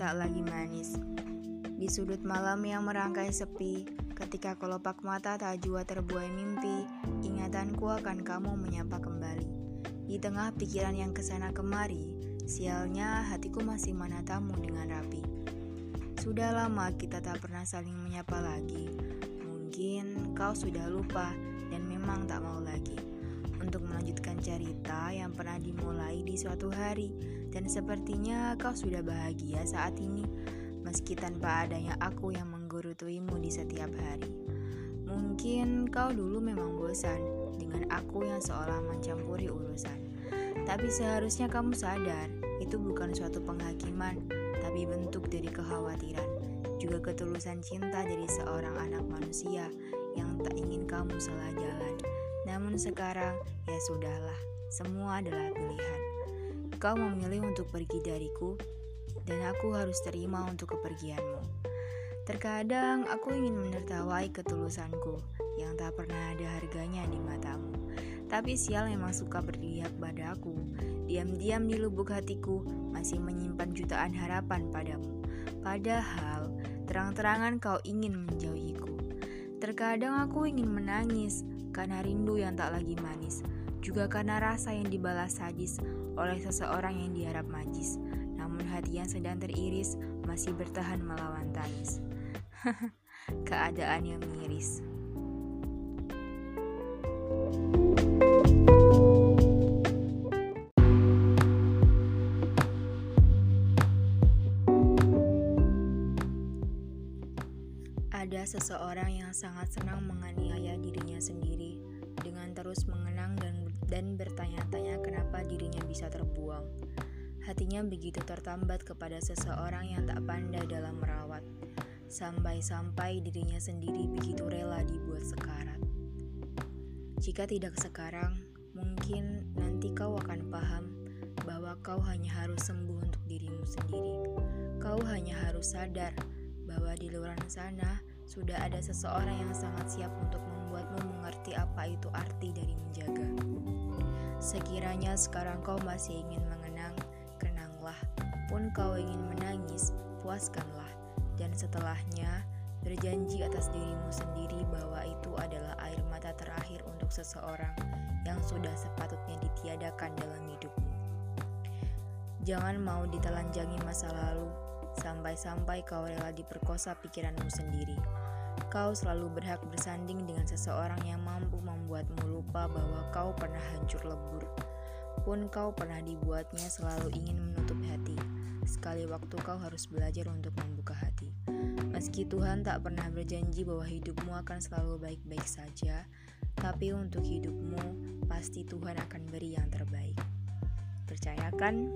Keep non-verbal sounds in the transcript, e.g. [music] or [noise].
tak lagi manis. Di sudut malam yang merangkai sepi, ketika kelopak mata tak jua terbuai mimpi, ingatanku akan kamu menyapa kembali. Di tengah pikiran yang ke sana kemari, sialnya hatiku masih menatamu dengan rapi. Sudah lama kita tak pernah saling menyapa lagi. Mungkin kau sudah lupa dan memang tak mau lagi untuk melanjutkan cerita yang pernah dimulai di suatu hari dan sepertinya kau sudah bahagia saat ini meski tanpa adanya aku yang menggerutuimu di setiap hari. Mungkin kau dulu memang bosan dengan aku yang seolah mencampuri urusan. Tapi seharusnya kamu sadar, itu bukan suatu penghakiman, tapi bentuk dari kekhawatiran, juga ketulusan cinta dari seorang anak manusia yang tak ingin kamu salah jalan. Namun sekarang, ya sudahlah, semua adalah pilihan. Kau memilih untuk pergi dariku, dan aku harus terima untuk kepergianmu. Terkadang aku ingin menertawai ketulusanku yang tak pernah ada harganya di matamu. Tapi sial memang suka berpihak padaku. Diam-diam di lubuk hatiku masih menyimpan jutaan harapan padamu. Padahal terang-terangan kau ingin menjauhiku. Terkadang aku ingin menangis karena rindu yang tak lagi manis, juga karena rasa yang dibalas sadis oleh seseorang yang diharap majis, namun hati yang sedang teriris masih bertahan melawan tangis. [laughs] Keadaan yang miris. Ada seseorang yang sangat senang menganiaya dirinya sendiri dengan terus mengenang dan, dan bertanya-tanya kenapa dirinya bisa terbuang. Hatinya begitu tertambat kepada seseorang yang tak pandai dalam merawat, sampai-sampai dirinya sendiri begitu rela dibuat sekarat. Jika tidak sekarang, mungkin nanti kau akan paham bahwa kau hanya harus sembuh untuk dirimu sendiri. Kau hanya harus sadar bahwa di luar sana sudah ada seseorang yang sangat siap untuk membuatmu mengerti apa itu arti dari menjaga. Sekiranya sekarang kau masih ingin mengenang, kenanglah. Pun kau ingin menangis, puaskanlah. Dan setelahnya, berjanji atas dirimu sendiri bahwa itu adalah air mata terakhir untuk seseorang yang sudah sepatutnya ditiadakan dalam hidupmu. Jangan mau ditelanjangi masa lalu, sampai-sampai kau rela diperkosa pikiranmu sendiri. Kau selalu berhak bersanding dengan seseorang yang mampu membuatmu lupa bahwa kau pernah hancur lebur. Pun kau pernah dibuatnya selalu ingin menutup hati. Sekali waktu kau harus belajar untuk membuka hati. Meski Tuhan tak pernah berjanji bahwa hidupmu akan selalu baik-baik saja, tapi untuk hidupmu pasti Tuhan akan beri yang terbaik. Percayakan?